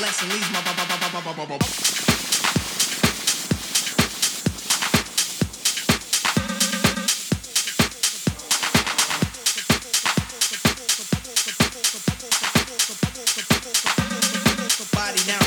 less and leaves my. body now.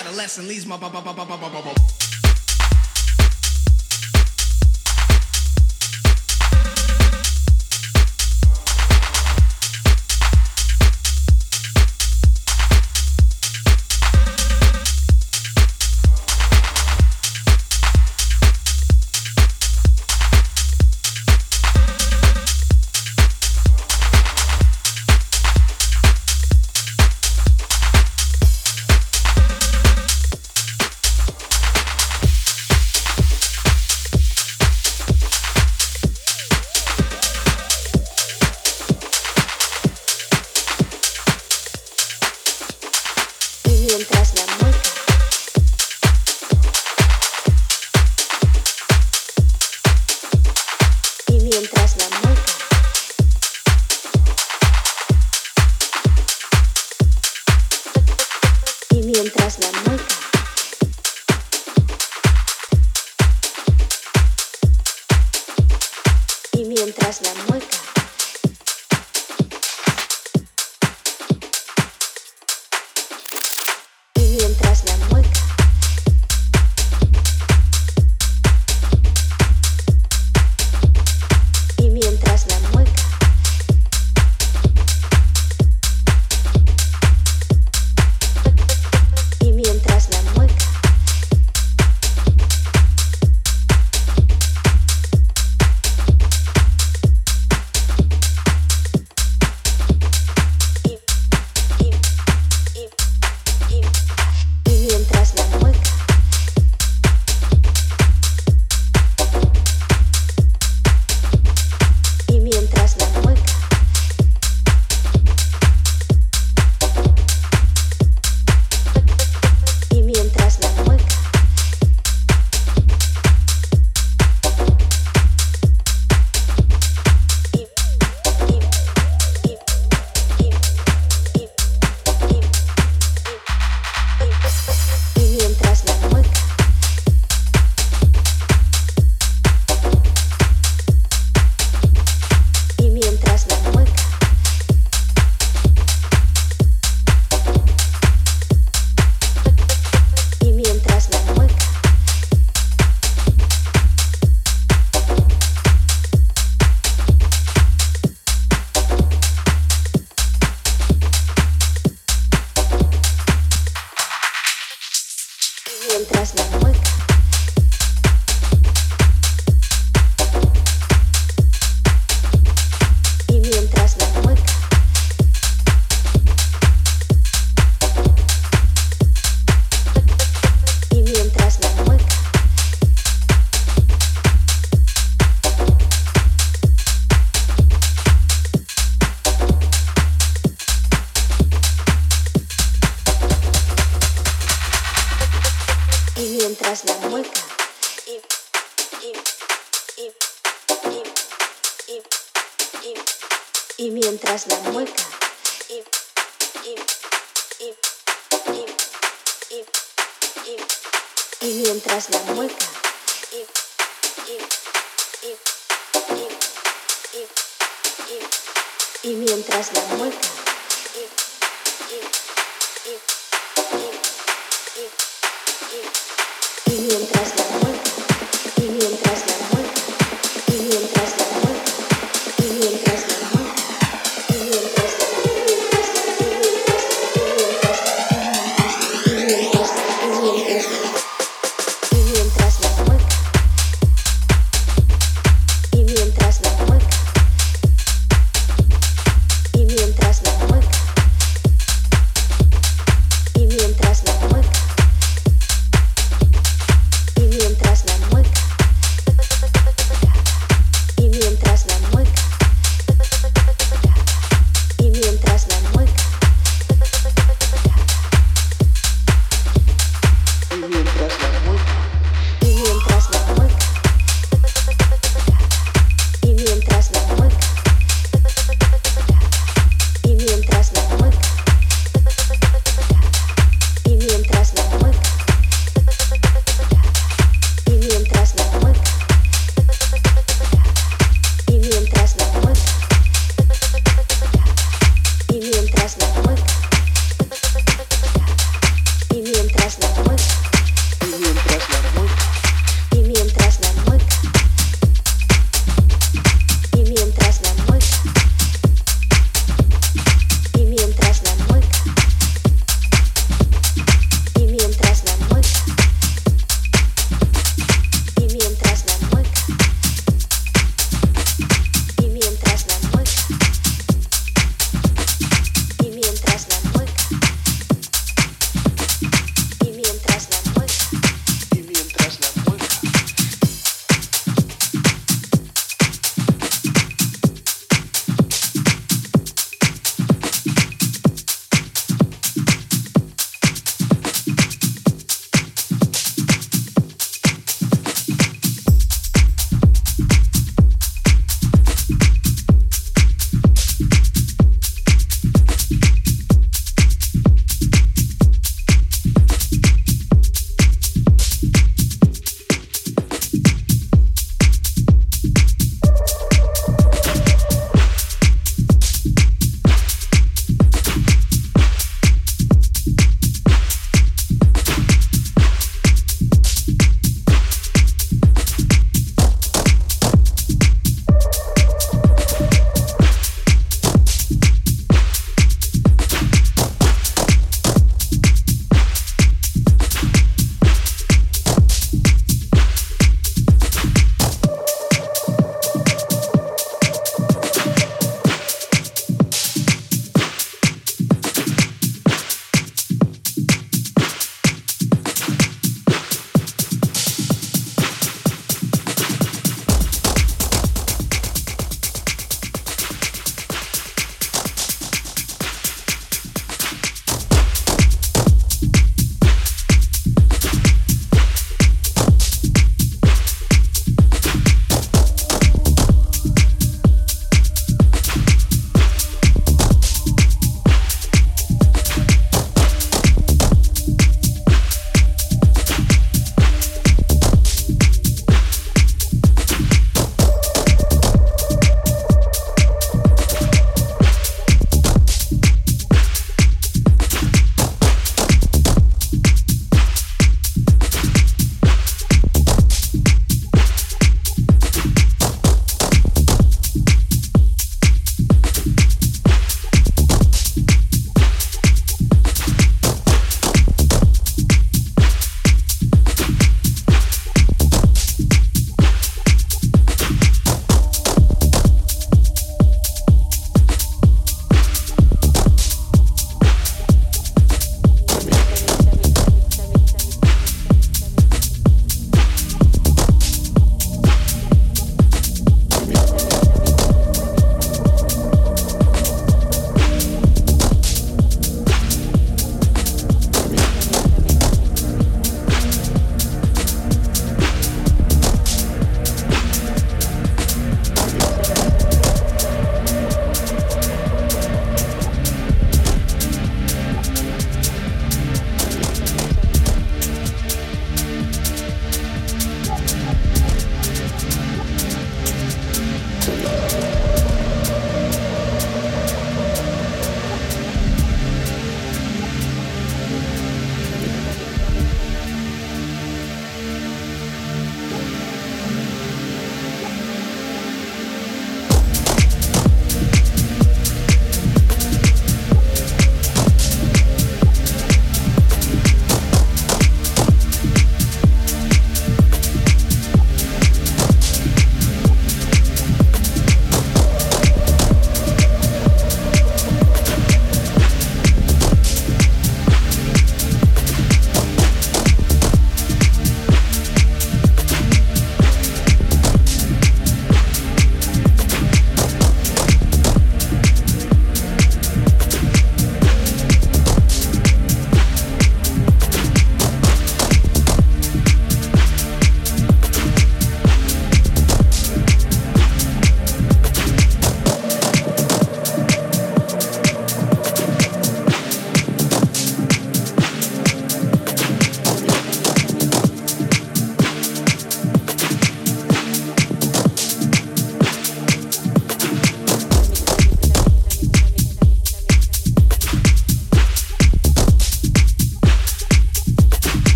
Adolescent leaves my. you.